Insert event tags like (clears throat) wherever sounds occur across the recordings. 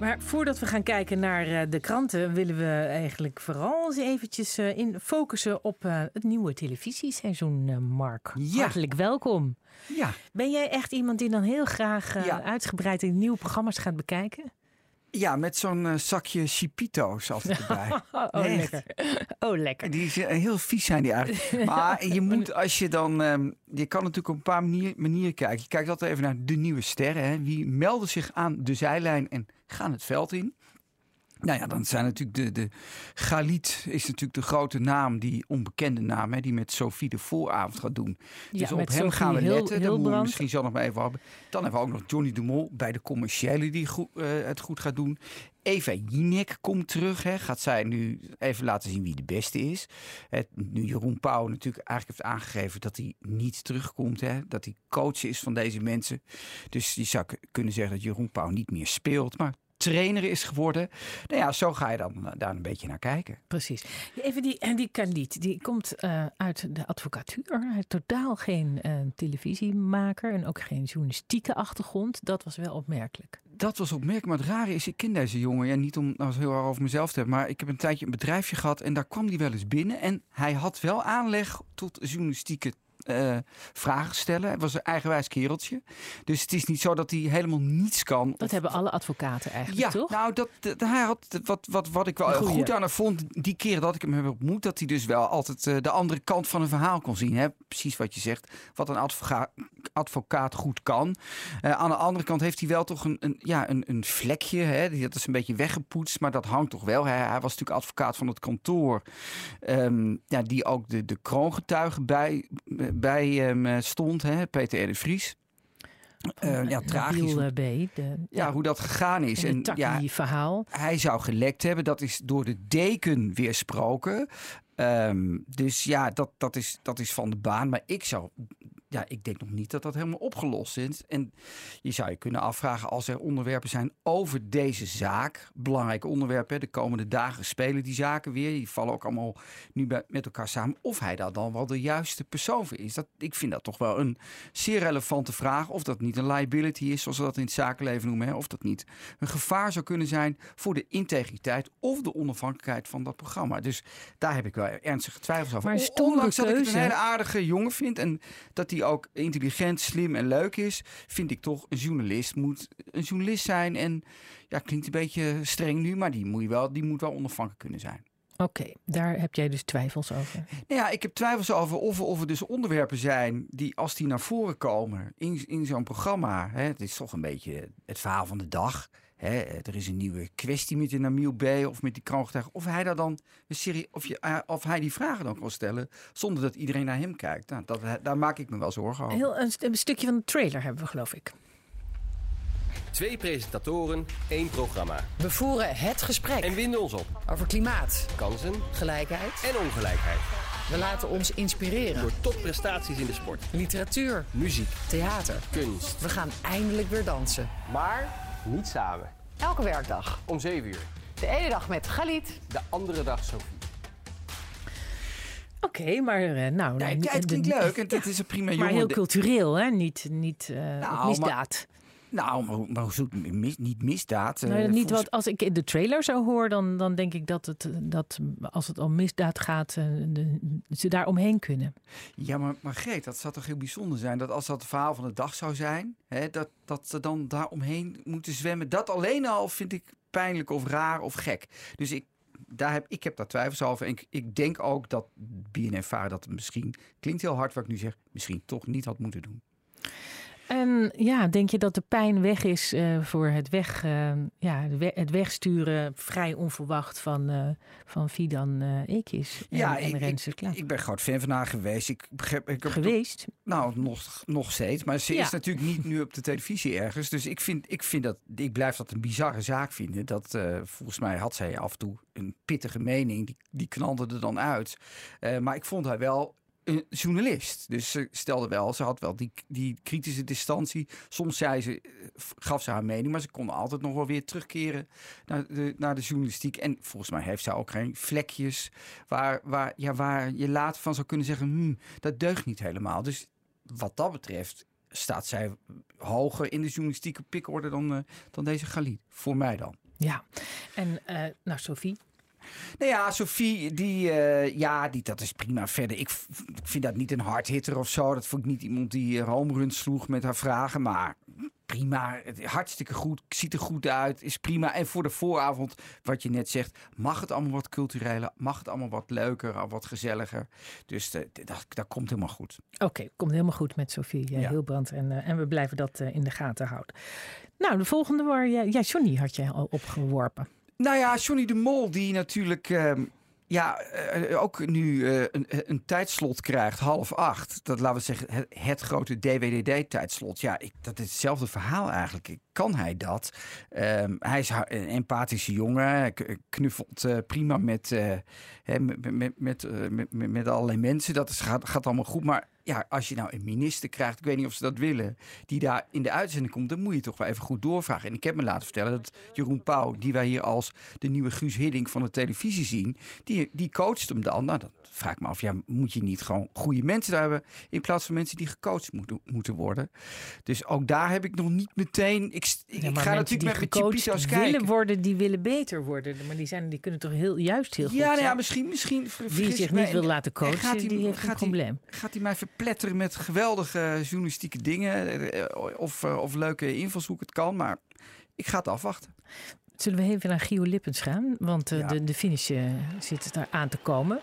Maar voordat we gaan kijken naar eh, de kranten, willen we eigenlijk vooral eens eventjes eh, in focussen op eh, het nieuwe televisieseizoen, Mark. Ja. Hartelijk welkom. Ja, Ben jij echt iemand die dan heel graag Ja. uitgebreid in nieuwe programma's gaat bekijken? Ja met zo'n eh, zakje Chipito's altijd erbij. Oh, lekker. Oh, lekker. Die is, eh, heel vies zijn die eigenlijk. (laughs) Maar je moet als je dan... ehm, je kan natuurlijk op een paar manier, manieren kijken. Je kijkt altijd even naar de nieuwe sterren. Hè. Wie melden zich aan de zijlijn en gaan het veld in? Nou ja, dan zijn natuurlijk de, de Galit is natuurlijk de grote naam, die onbekende naam, hè, die met Sophie de vooravond gaat doen. Ja, dus op hem Sophie gaan we letten. Dan moeten we misschien zo nog maar even hebben. Dan hebben we ook nog Johnny de Mol bij de commerciële die goed, eh, het goed gaat doen. Eva Jinek komt terug. Hè. Gaat zij nu even laten zien wie de beste is. Het, nu Jeroen Pauw natuurlijk eigenlijk heeft aangegeven dat hij niet terugkomt. Hè. Dat hij coach is van deze mensen. Dus je zou kunnen zeggen dat Jeroen Pauw niet meer speelt. Maar trainer is geworden. Nou ja, zo ga je dan eh, daar een beetje naar kijken. Precies. Even die, en die Khalid, die komt eh, uit de advocatuur. Hij heeft totaal geen eh, televisiemaker en ook geen journalistieke achtergrond. Dat was wel opmerkelijk. Dat was opmerkelijk. Maar het rare is, ik ken deze jongen. Ja, niet om nou heel erg over mezelf te hebben. Maar ik heb een tijdje een bedrijfje gehad. En daar kwam hij wel eens binnen. En hij had wel aanleg tot journalistieke eh, vragen stellen. Hij was een eigenwijs kereltje. Dus het is niet zo dat hij helemaal niets kan. Dat Of- hebben alle advocaten eigenlijk, ja, toch? nou, dat, dat- hij had, wat, wat, wat ik wel goeie. goed aan hem vond, die keren dat ik hem heb ontmoet, dat hij dus wel altijd eh, de andere kant van een verhaal kon zien. Hè? Precies wat je zegt, wat een advocaat, advocaat goed kan. Eh, aan de andere kant heeft hij wel toch een, een, ja, een, een vlekje, hè? Dat is een beetje weggepoetst, maar dat hangt toch wel. Hij, hij was natuurlijk advocaat van het kantoor, ehm, ja, die ook de, de kroongetuigen bij, bij hem eh, stond, hè? Peter R. de Vries. Eh, ja, tragisch. Eh, B. De, Ja, hoe dat gegaan is. en het ja, verhaal. hij zou gelekt hebben. Dat is door de deken weersproken. Ehm, dus ja, dat, dat, is, dat is van de baan. Maar ik zou. Ja, ik denk nog niet dat dat helemaal opgelost is. En je zou je kunnen afvragen als er onderwerpen zijn over deze zaak. Belangrijk onderwerp. Hè, de komende dagen spelen die zaken weer. Die vallen ook allemaal nu bij, met elkaar samen. Of hij daar dan wel de juiste persoon voor is. Dat, ik vind dat toch wel een zeer relevante vraag. Of dat niet een liability is, zoals we dat in het zakenleven noemen. Hè. Of dat niet een gevaar zou kunnen zijn voor de integriteit of de onafhankelijkheid van dat programma. Dus daar heb ik wel ernstige twijfels over. Maar Ondanks dat ik het een hele aardige jongen vind en dat hij ook intelligent, slim en leuk is, vind ik toch een journalist moet een journalist zijn. En ja, klinkt een beetje streng nu, maar die moet, je wel, die moet wel onafhankelijk kunnen zijn. Oké, daar heb jij dus twijfels over. Nou ja, ik heb twijfels over of, of er dus onderwerpen zijn die als die naar voren komen in, in zo'n programma. Hè, het is toch een beetje het verhaal van de dag. Hè, er is een nieuwe kwestie met de Namiel B. of met die kroongetuige. Of hij daar dan een serie, of, je, eh, of hij die vragen dan kan stellen zonder dat iedereen naar hem kijkt. Nou, dat, daar maak ik me wel zorgen over. Heel, een, een stukje van de trailer hebben we, geloof ik. Twee presentatoren, één programma. We voeren het gesprek En winden ons op. over klimaat, Kansen gelijkheid. en ongelijkheid. We laten ons inspireren. Door topprestaties in de sport, Literatuur, muziek, theater. kunst. We gaan eindelijk weer dansen. Maar niet samen. Elke werkdag. Om 7 uur. De ene dag met Galit. De andere dag Sophie. Oké, maar eh, nou... Nee, nou, ja, het de- klinkt leuk en het is een prima jongen. Maar heel cultureel, hè? Niet, niet eh, Nou, misdaad. Nou, maar, maar hoe zoekt mis, niet misdaad? eh, Nou, niet wat, als ik de trailer zo hoor, dan, dan denk ik dat, het, dat als het om misdaad gaat, eh, de, ze daar omheen kunnen. Ja, maar, maar Greet, dat zou toch heel bijzonder zijn dat als dat het verhaal van de dag zou zijn, hè, dat, dat ze dan daar omheen moeten zwemmen. Dat alleen al vind ik pijnlijk of raar of gek. Dus ik, daar heb, ik heb daar twijfels over. En ik, ik denk ook dat BNNVARA dat misschien, klinkt heel hard wat ik nu zeg, misschien toch niet had moeten doen. En ja, denk je dat de pijn weg is eh, voor het, weg, eh, ja, het wegsturen vrij onverwacht van, eh van Fidan eh Ekis en, ja, en ik, Renze ik, ben groot fan van haar geweest. Ik ik heb Geweest? Nou, nog, nog steeds. Maar ze Ja. is natuurlijk niet nu op de televisie ergens. Dus ik, vind, ik, vind dat, ik blijf dat een bizarre zaak vinden. Dat, volgens mij had zij af en toe een pittige mening. Die, die knalde er dan uit. Maar ik vond haar wel een journalist. Dus ze stelde wel, ze had wel die, die kritische distantie. Soms zei ze, eh, gaf ze haar mening, maar ze kon altijd nog wel weer terugkeren naar de, naar de journalistiek. En volgens mij heeft zij ook geen vlekjes waar, waar, ja, waar je later van zou kunnen zeggen, hmm, dat deugt niet helemaal. Dus wat dat betreft staat zij hoger in de journalistieke pikorde dan, eh, dan deze Galit. Voor mij dan. Ja, en uh, nou Sophie, nou ja, Sophie, die, uh, ja, die, dat is prima. Verder, ik, ik vind dat niet een hardhitter of zo. Dat vond ik niet iemand die home runs sloeg met haar vragen. Maar prima, hartstikke goed, ziet er goed uit, is prima. En voor de vooravond, wat je net zegt, mag het allemaal wat cultureler, mag het allemaal wat leuker, wat gezelliger. Dus uh, dat, dat komt helemaal goed. Oké, komt helemaal goed met Sofie uh, ja. Hilbrand en, uh, en we blijven dat in de gaten houden. Nou, de volgende waar ja, Johnny had je al opgeworpen. Nou ja, Johnny de Mol, die natuurlijk ehm, ja, uh, ook nu uh, een, een, tijdslot krijgt, half acht. Dat laten we zeggen, het, grote DWDD-tijdslot. Ja, ik, dat is hetzelfde verhaal eigenlijk. Kan hij dat? Um, hij is een empathische jongen, knuffelt prima met, hè, met, met, met, met, allerlei mensen. Dat is, gaat, gaat allemaal goed, maar ja, als je nou een minister krijgt, ik weet niet of ze dat willen, die daar in de uitzending komt, dan moet je toch wel even goed doorvragen. En ik heb me laten vertellen dat Jeroen Pauw, die wij hier als de nieuwe Guus Hiddink van de televisie zien, die, die coacht hem dan. Nou, dat vraag ik me af, ja, moet je niet gewoon goede mensen daar hebben in plaats van mensen die gecoacht moeten, moeten worden. Dus ook daar heb ik nog niet meteen. Ik, ja, ga natuurlijk met gecoacht kijken. willen worden, die willen beter worden. Maar die, zijn, die kunnen toch heel, juist heel goed ja, nou zijn. ja, misschien, misschien Wie zich niet wil laten coachen, gaat die heeft een probleem. Gaat hij mij verpletteren met geweldige journalistieke dingen of, of leuke invalshoek? Het kan, maar ik ga het afwachten. Zullen we even naar Gio Lippens gaan? Want uh, ja. de, de finish uh, zit daar aan te komen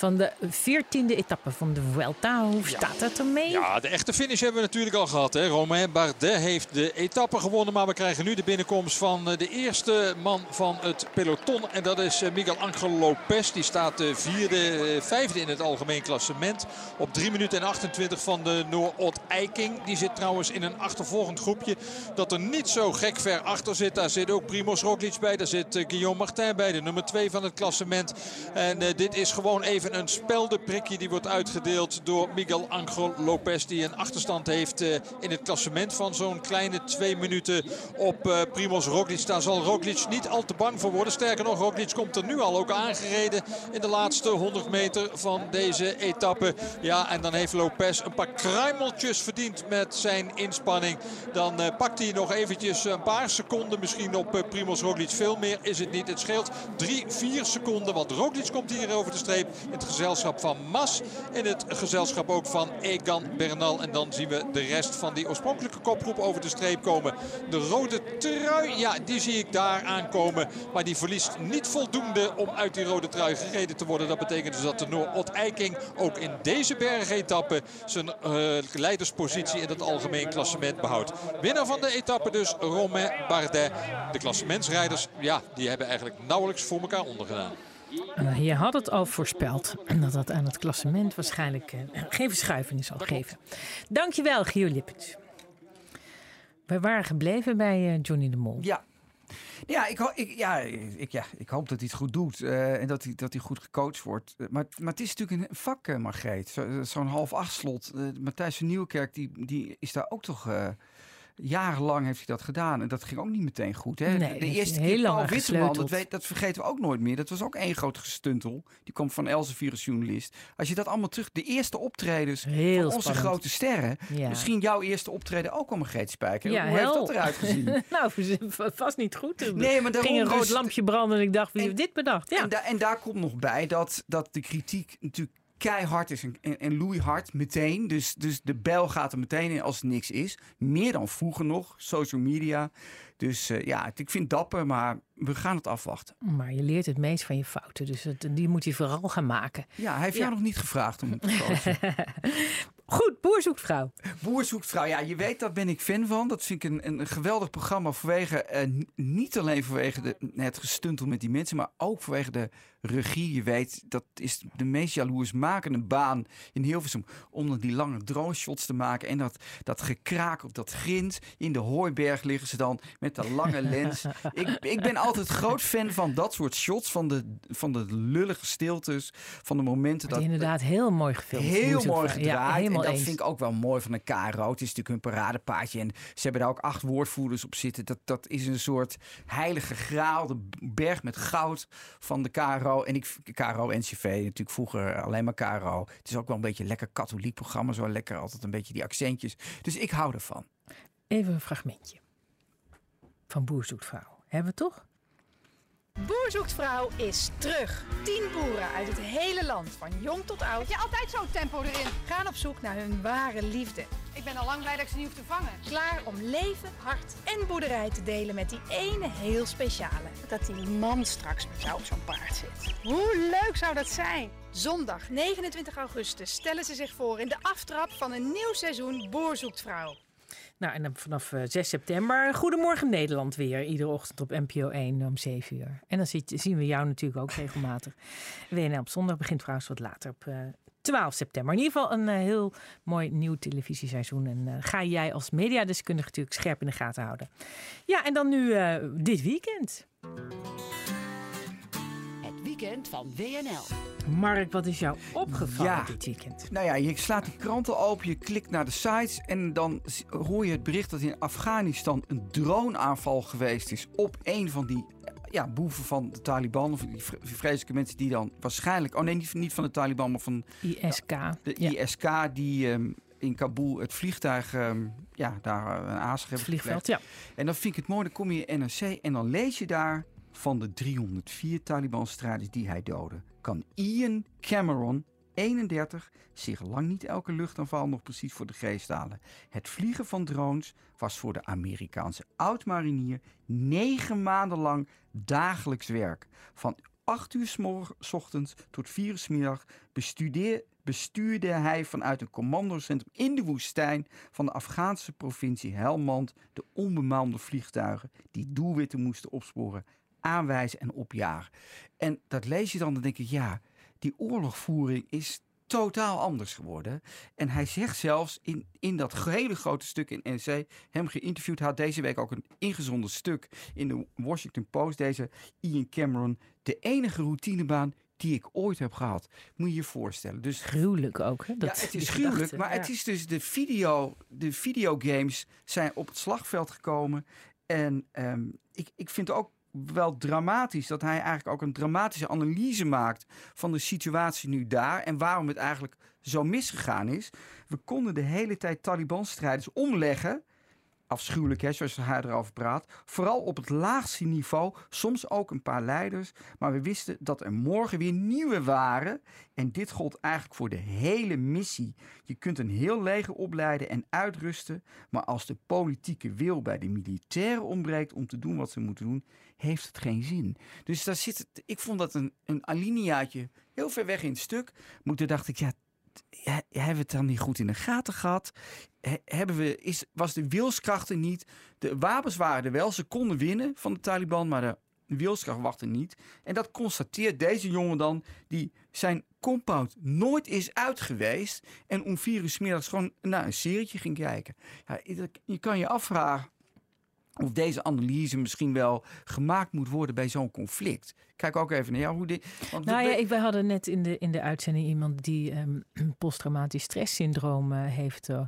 van de 14e etappe van de Vuelta. Hoe staat het ermee? Ja, de echte finish hebben we natuurlijk al gehad. Hè. Romain Bardet heeft de etappe gewonnen. Maar we krijgen nu de binnenkomst van de eerste man van het peloton. En dat is Miguel Angel Lopez. Die staat vierde, vijfde in het algemeen klassement. Op 3 minuten en 28 van de Noor-Ot Eiking. Die zit trouwens in een achtervolgend groepje. Dat er niet zo gek ver achter zit. Daar zit ook Primoz Roglic bij. Daar zit Guillaume Martin bij. De nummer 2 van het klassement. En uh, dit is gewoon even een speldenprikje die wordt uitgedeeld door Miguel Angel Lopez. Die een achterstand heeft uh, in het klassement van zo'n kleine twee minuten op uh, Primoz Roglic. Daar zal Roglic niet al te bang voor worden. Sterker nog, Roglic komt er nu al ook aangereden in de laatste 100 meter van deze etappe. Ja, en dan heeft Lopez een paar kruimeltjes verdiend met zijn inspanning. Dan uh, pakt hij nog eventjes een paar seconden misschien op Primoz Roglic. Veel meer is het niet. Het scheelt 3, 4 seconden. Want Roglic komt hier over de streep het gezelschap van Mas. In het gezelschap ook van Egan Bernal. En dan zien we de rest van die oorspronkelijke kopgroep over de streep komen. De rode trui, ja, die zie ik daar aankomen. Maar die verliest niet voldoende om uit die rode trui gereden te worden. Dat betekent dus dat de Noor-Ot Eiking ook in deze bergetappe zijn uh, leiderspositie in het algemeen klassement behoudt. Winnaar van de etappe dus Romain Bardet. De klassementsrijders, ja, die hebben eigenlijk nauwelijks voor elkaar ondergedaan. Uh, je had het al voorspeld dat dat aan het klassement waarschijnlijk uh, geen verschuiving zal geven. Dankjewel, Gio Lippens. We waren gebleven bij uh, Johnny de Mol. Ja. Ja ik, ik, ja, ik, ja, ik hoop dat hij het goed doet en dat hij, dat hij goed gecoacht wordt. Maar, maar het is natuurlijk een vak, Margreet. Zo'n zo half acht slot. Matthijs van Nieuwkerk die, die is daar ook toch jarenlang heeft hij dat gedaan. En dat ging ook niet meteen goed. Hè? Nee, de eerste keer Paul Witteman, dat, weet, dat vergeten we ook nooit meer. Dat was ook één groot gestuntel. Die kwam van Elsevier als journalist. Als je dat allemaal terug... De eerste optredens heel van onze spannend. grote sterren. Ja. Misschien jouw eerste optreden ook al Margreet Spijker. Ja, Hoe hel. heeft dat eruit gezien? (laughs) nou, vast niet goed. Nee, maar daarom ging een rood dus- lampje branden en ik dacht, wie En- heeft dit bedacht? Ja. En, da- en daar komt nog bij dat, dat de kritiek natuurlijk keihard is en, en, en loeihard meteen. Dus, dus de bel gaat er meteen in als niks is. Meer dan vroeger nog, social media. Dus eh, ja, ik vind het dapper, maar we gaan het afwachten. Maar je leert het meest van je fouten, dus het- die moet je vooral gaan maken. Ja, hij heeft Ja. jou nog niet gevraagd om te coachen. (laughs) Goed, boer zoekt vrouw. Boer zoekt vrouw. Ja, je weet, daar ben ik fan van. Dat vind ik een, een geweldig programma vanwege, eh, niet alleen vanwege de, het gestuntel met die mensen, maar ook vanwege de regie. Je weet, dat is de meest jaloersmakende baan in Hilversum. Om dan die lange drone shots te maken en dat, dat gekraak op dat grind. In de hooiberg liggen ze dan met de lange (laughs) lens. ik, ik ben altijd groot fan van dat soort shots, van de, van de lullige stiltes, van de momenten Dat dat... inderdaad heel mooi gefilmd. Heel mooi gedraaid. Ja, en dat eens. vind ik ook wel mooi van de KRO. Het is natuurlijk hun paradepaadje. En ze hebben daar ook acht woordvoerders op zitten. Dat, dat is een soort heilige graal. De berg met goud van de KRO. En ik KRO NCV natuurlijk vroeger alleen maar KRO. Het is ook wel een beetje een lekker katholiek programma. Zo lekker altijd een beetje die accentjes. Dus ik hou ervan. Even een fragmentje van Boer zoekt vrouw. Hebben we toch? Boer zoekt vrouw is terug. 10 boeren uit het hele land, van jong tot oud, Je altijd zo'n tempo erin. gaan op zoek naar hun ware liefde. Ik ben al lang blij dat ik ze niet hoef te vangen. Klaar om leven, hart en boerderij te delen met die ene heel speciale. Dat die man straks met jou op zo'n paard zit. Hoe leuk zou dat zijn? Zondag 29 augustus stellen ze zich voor in de aftrap van een nieuw seizoen Boer zoekt vrouw. Nou, en dan vanaf eh, 6 september Goedemorgen Nederland weer. Iedere ochtend op NPO 1 om 7 uur. En dan ziet- zien we jou natuurlijk ook regelmatig. (laughs) WNL op zondag begint trouwens wat later op eh, 12 september. In ieder geval een eh, heel mooi nieuw televisieseizoen. En eh, ga jij als mediadeskundige natuurlijk scherp in de gaten houden. Ja, en dan nu eh, dit weekend. Het weekend van WNL. Mark, wat is jou opgevallen Ja. dit weekend? Nou ja, je slaat die kranten open, je klikt naar de sites en dan hoor je het bericht dat in Afghanistan een droneaanval geweest is op een van die ja, boeven van de Taliban. Of die vre- vreselijke mensen die dan waarschijnlijk, oh nee, niet, niet van de Taliban, maar van ISK. de Ja. ISK die ehm, in Kabul het vliegtuig, ehm, ja, daar eh, een Het hebben vliegveld, ja. En dan vind ik het mooi, dan kom je in NRC en dan lees je daar van de 304 Taliban-strijders die hij doodde. Kan Ian Cameron, 31, zich lang niet elke luchtaanval nog precies voor de geest halen. Het vliegen van drones was voor de Amerikaanse oud-marinier negen maanden lang dagelijks werk. Van 8 uur 's ochtends tot 4 uur 's middag bestuurde hij vanuit een commandocentrum in de woestijn van de Afghaanse provincie Helmand de onbemande vliegtuigen die doelwitten moesten opsporen, aanwijzen en opjagen. En dat lees je dan, dan denk ik, ja, die oorlogvoering is totaal anders geworden. En hij zegt zelfs in, in dat hele grote stuk in NRC, hem geïnterviewd, had deze week ook een ingezonden stuk in de Washington Post, deze Ian Cameron, de enige routinebaan die ik ooit heb gehad. Moet je je voorstellen. Dus Gruwelijk ook. Hè? Dat, ja, het is gruwelijk, gedachte, maar het is dus de video, de videogames zijn op het slagveld gekomen. En ehm, ik, ik vind ook wel dramatisch dat hij eigenlijk ook een dramatische analyse maakt van de situatie nu daar en waarom het eigenlijk zo misgegaan is. We konden de hele tijd Taliban-strijders omleggen. Afschuwelijk, hè, zoals hij erover praat. Vooral op het laagste niveau, soms ook een paar leiders. Maar we wisten dat er morgen weer nieuwe waren. En dit gold eigenlijk voor de hele missie. Je kunt een heel leger opleiden en uitrusten. Maar als de politieke wil bij de militairen ontbreekt om te doen wat ze moeten doen, heeft het geen zin. Dus daar zit het, ik vond dat een, een alineaatje heel ver weg in het stuk. Maar dacht ik, ja, hebben we het dan niet goed in de gaten gehad? He- hebben we, is, was de wilskracht er niet? De wapens waren er wel, ze konden winnen van de Taliban, maar de wilskracht wachtte niet. En dat constateert deze jongen dan, die zijn compound nooit is uit geweest. En om vier uur middags gewoon naar een serietje ging kijken. Ja, je kan je afvragen of deze analyse misschien wel gemaakt moet worden bij zo'n conflict. Kijk ook even naar jou hoe dit. Want Nou we- ja, ik, wij hadden net in de, in de uitzending iemand die ehm, (clears throat) posttraumatisch stresssyndroom eh, heeft eh,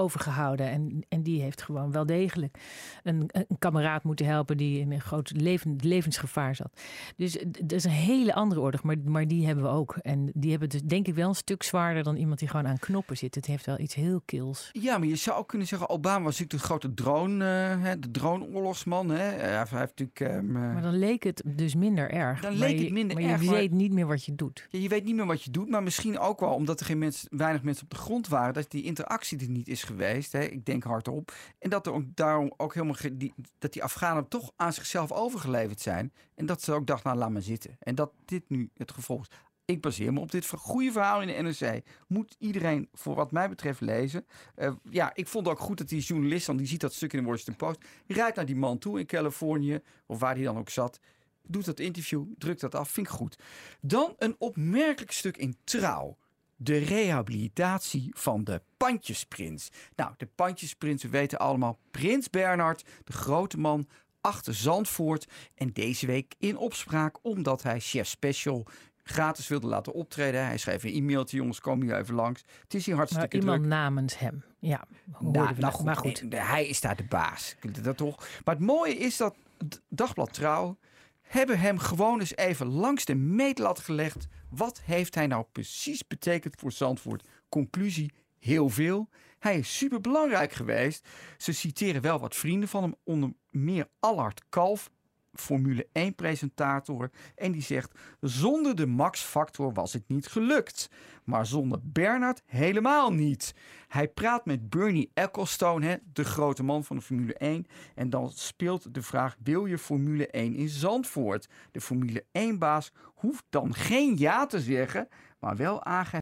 overgehouden. En, en die heeft gewoon wel degelijk een, een kameraad moeten helpen die in een groot leven, levensgevaar zat. Dus dat is een hele andere orde, maar, maar die hebben we ook. En die hebben dus denk ik wel een stuk zwaarder dan iemand die gewoon aan knoppen zit. Het heeft wel iets heel kils. Ja, maar je zou ook kunnen zeggen, Obama was natuurlijk de grote drone, eh, hè, de drone-oorlogsman. Hè. Hij heeft natuurlijk... ehm, eh, Maar dan leek het dus minder erg. Dan Maar leek je- het minder maar erg, je maar- weet niet meer wat je doet. Ja, je weet niet meer wat je doet, maar misschien ook wel omdat er geen mensen, weinig mensen op de grond waren, dat die interactie er niet is geweest. Hè? Ik denk hardop. En dat er ook daarom ook helemaal die, dat die Afghanen toch aan zichzelf overgeleverd zijn. En dat ze ook dachten, nou laat maar zitten. En dat dit nu het gevolg is. Ik baseer me op dit goede verhaal in de NRC. Moet iedereen, voor wat mij betreft, lezen. Eh, ja, ik vond ook goed dat die journalist, dan, die ziet dat stuk in de Washington Post, rijdt naar die man toe in Californië, of waar die dan ook zat. Doet dat interview, drukt dat af, vind ik goed. Dan een opmerkelijk stuk in Trouw. De rehabilitatie van de pandjesprins. Nou, de pandjesprins, we weten allemaal. Prins Bernhard, de grote man achter Zandvoort. En deze week in opspraak omdat hij chef special gratis wilde laten optreden. Hij schreef een e-mailtje, jongens, kom hier even langs. Het is hier Maar hartstikke iemand druk. namens hem. Ja, Nou, nou goed, maar goed. eh, hij is daar de baas. Dat toch? Maar het mooie is dat Dagblad Trouw hebben hem gewoon eens even langs de meetlat gelegd. Wat heeft hij nou precies betekend voor Zandvoort? Conclusie, heel veel. Hij is superbelangrijk geweest. Ze citeren wel wat vrienden van hem, onder meer Allard Kalf. Formule 1 presentator en die zegt: zonder de Max-factor was het niet gelukt. Maar zonder Bernard helemaal niet. Hij praat met Bernie Ecclestone, hè, de grote man van de Formule 1. En dan speelt de vraag: wil je Formule 1 in Zandvoort? De Formule 1-baas hoeft dan geen ja te zeggen, maar wel aangeven